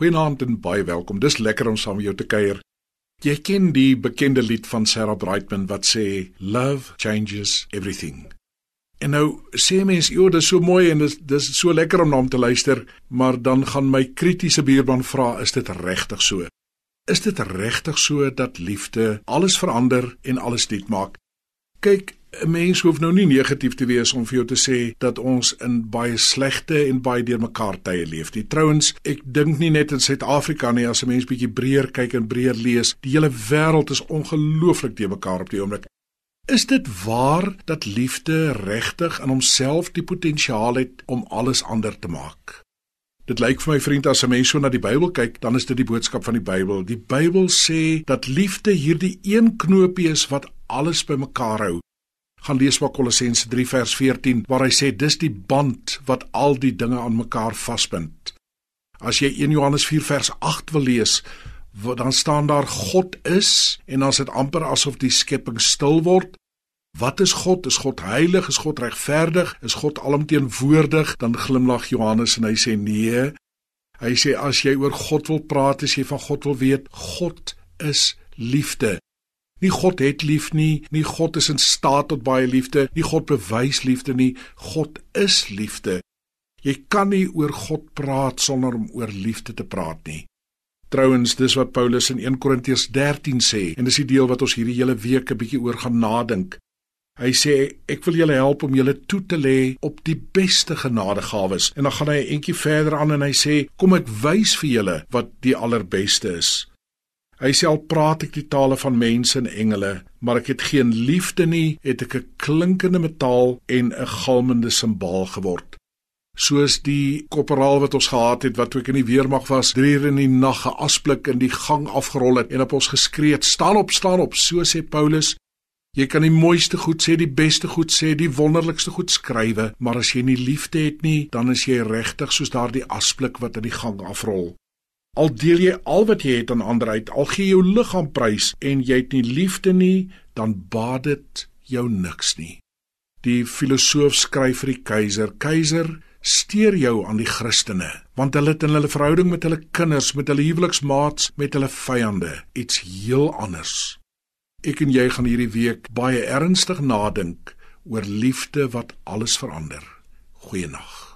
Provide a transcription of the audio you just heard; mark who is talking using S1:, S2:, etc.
S1: Goeienaand en baie welkom. Dis lekker om saam met jou te kuier. Jy ken die bekende lied van Sarah Brightman wat sê love changes everything. En nou sê mense, "O, dis so mooi en dis dis so lekker om na hom te luister," maar dan gaan my kritiese buurman vra, "Is dit regtig so? Is dit regtig so dat liefde alles verander en alles nuut maak?" Kyk, 'n mens hoef nou nie negatief te wees om vir jou te sê dat ons in baie slegte en baie deurmekaar tye leef nie. Trouwens, ek dink nie net in Suid-Afrika nie, as 'n mens bietjie breër kyk en breër lees, die hele wêreld is ongelooflik deurmekaar op die oomblik. Is dit waar dat liefde regtig in homself die potensiaal het om alles ander te maak? Dit lyk vir my vriend as 'n mens so na die Bybel kyk, dan is dit die boodskap van die Bybel. Die Bybel sê dat liefde hierdie een knoopie is wat alles bymekaar hou gaan lees maar Kolossense 3 vers 14 waar hy sê dis die band wat al die dinge aan mekaar vasbind. As jy 1 Johannes 4 vers 8 wil lees, dan staan daar God is en dan is dit amper asof die skepping stil word. Wat is God? Is God heilig? Is God regverdig? Is God alomteenwoordig? Dan glimlag Johannes en hy sê nee. Hy sê as jy oor God wil praat, as jy van God wil weet, God is liefde. Nie God het lief nie, nie God is in staat tot baie liefde, nie God bewys liefde nie, God is liefde. Jy kan nie oor God praat sonder om oor liefde te praat nie. Trouwens, dis wat Paulus in 1 Korintiërs 13 sê en dis die deel wat ons hierdie hele week 'n bietjie oor gaan nadink. Hy sê ek wil julle help om julle toe te lê op die beste genadegawes en dan gaan hy 'n entjie verder aan en hy sê kom ek wys vir julle wat die allerbeste is. Hy sê al praat ek die tale van mense en engele, maar ek het geen liefde nie, het ek 'n klinkende metaal en 'n galmende simbaal geword. Soos die korporaal wat ons gehad het wat ook in die weermag was, 3 ure in die nag 'n asblik in die gang afgerol het en op ons geskree het: "Staan op, staan op," so sê Paulus. Jy kan die mooiste goed sê, die beste goed sê, die wonderlikste goed skrywe, maar as jy nie liefde het nie, dan is jy regtig soos daardie asblik wat in die gang afrol. Al deel jy al wat jy het aan ander uit, al gee jou liggaam prys en jy het nie liefde nie, dan baat dit jou niks nie. Die filosoof skryf vir die keiser: "Keiser, steur jou aan die Christene, want hulle het in hulle verhouding met hulle kinders, met hulle huweliksmaats, met hulle vyande iets heel anders." Ek en jy gaan hierdie week baie ernstig nadink oor liefde wat alles verander. Goeienaand.